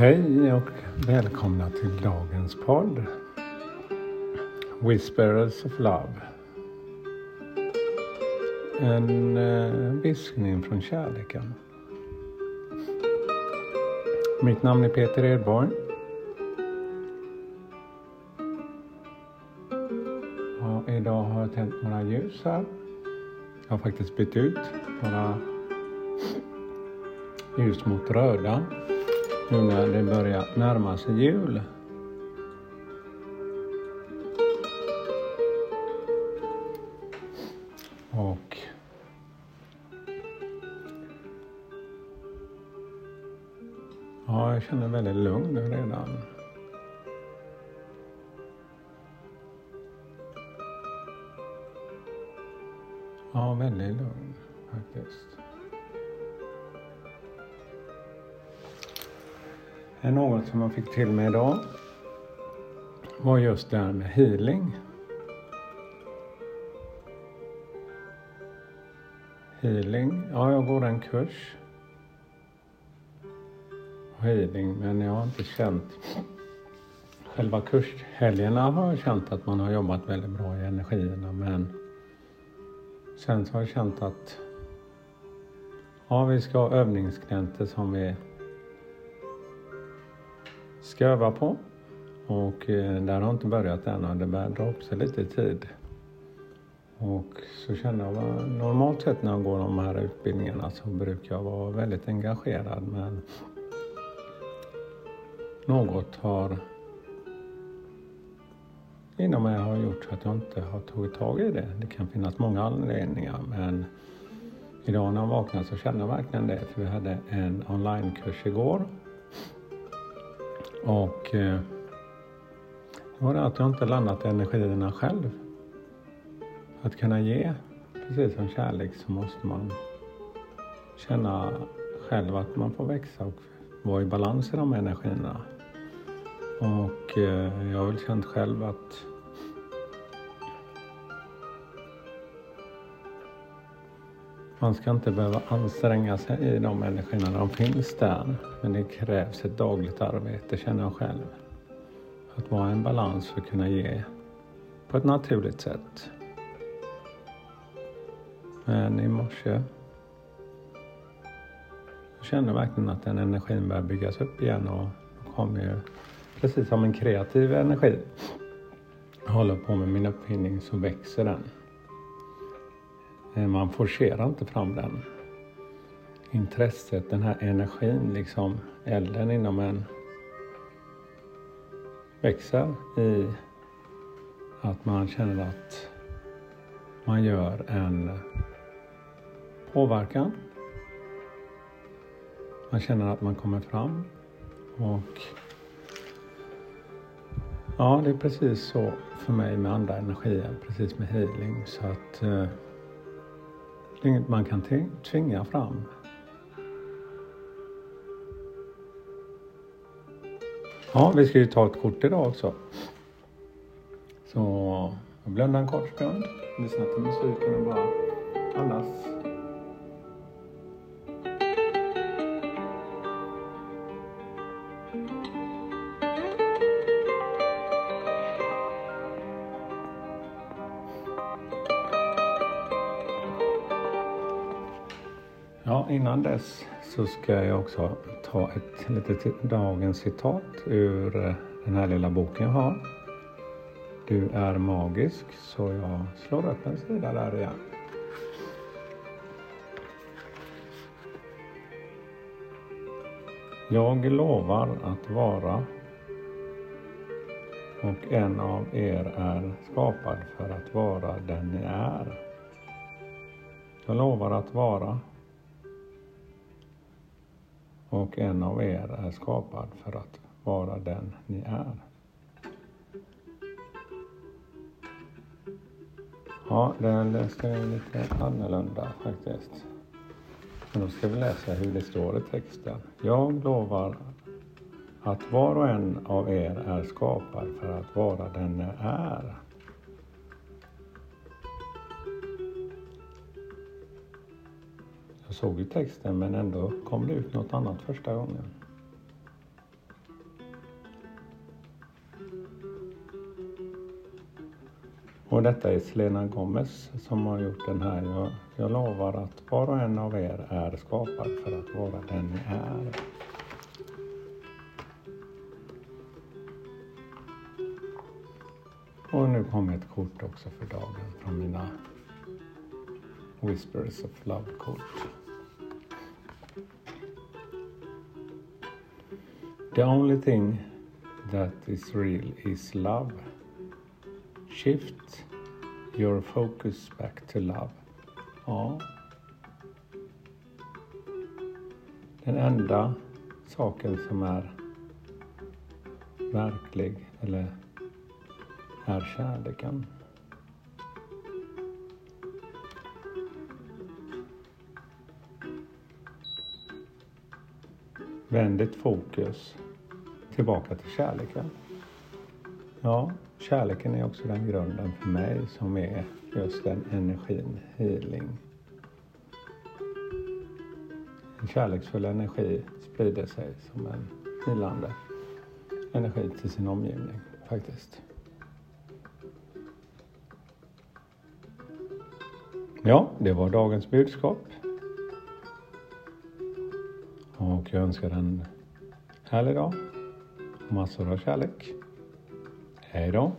Hej och välkomna till dagens podd Whisperers of Love. En eh, viskning från kärleken. Mitt namn är Peter Edborg. Och idag har jag tänt några ljus här. Jag har faktiskt bytt ut några ljus mot röda nu när det börjar närma sig jul. Och ja, jag känner väldigt lugn nu redan. Ja, väldigt lugn faktiskt. Något som jag fick till mig idag var just det här med healing. Healing, ja jag går en kurs. Healing, men jag har inte känt Själva kurshelgerna har jag känt att man har jobbat väldigt bra i energierna men sen så har jag känt att ja, vi ska ha övningsklienter som vi ska öva på. Och eh, där har inte börjat än det börjar dra upp sig lite tid. Och så känner jag, normalt sett när jag går de här utbildningarna så brukar jag vara väldigt engagerad men något har inom mig har gjort så att jag inte har tagit tag i det. Det kan finnas många anledningar men idag när jag vaknade så kände jag verkligen det för vi hade en onlinekurs igår och eh, det var det att jag inte landat i energierna själv. För att kunna ge, precis som kärlek, så måste man känna själv att man får växa och vara i balans i de energierna. Och eh, jag har väl känt själv att Man ska inte behöva anstränga sig i de energierna, de finns där. Men det krävs ett dagligt arbete, känner jag själv. Att vara i en balans för att kunna ge på ett naturligt sätt. Men i morse jag kände verkligen att den energin börjar byggas upp igen och kommer ju precis som en kreativ energi. Jag håller på med min uppfinning så växer den. Eh, man forcerar inte fram den. Intresset, den här energin, liksom elden inom en växer i att man känner att man gör en påverkan. Man känner att man kommer fram och ja, det är precis så för mig med andra energier, precis med healing. Så att eh, det är inget man kan tvinga fram. Ja, vi ska ju ta ett kort idag också. Så jag blundar en kort stund, lyssnar till musiken och bara andas Ja, innan dess så ska jag också ta ett litet dagens citat ur eh, den här lilla boken jag har. Du är magisk, så jag slår upp en sida där igen. Jag lovar att vara och en av er är skapad för att vara den ni är. Jag lovar att vara och en av er är skapad för att vara den ni är. Ja, den läste jag lite annorlunda faktiskt. Men då ska vi läsa hur det står i texten. Jag lovar att var och en av er är skapad för att vara den ni är. såg ju texten men ändå kom det ut något annat första gången. Och detta är Selena Gomez som har gjort den här. Jag, jag lovar att var och en av er är skapad för att vara den ni är. Och nu kommer ett kort också för dagen från mina Whispers of Love-kort. The only thing that is real is love. Shift your focus back to love. Ja. Den enda saken som är verklig eller är kärleken. Vänd ditt fokus tillbaka till kärleken. Ja, kärleken är också den grunden för mig som är just den energin, healing. En kärleksfull energi sprider sig som en hilande energi till sin omgivning faktiskt. Ja, det var dagens budskap. Och jag önskar en härlig dag. Massor av kärlek. Hej då.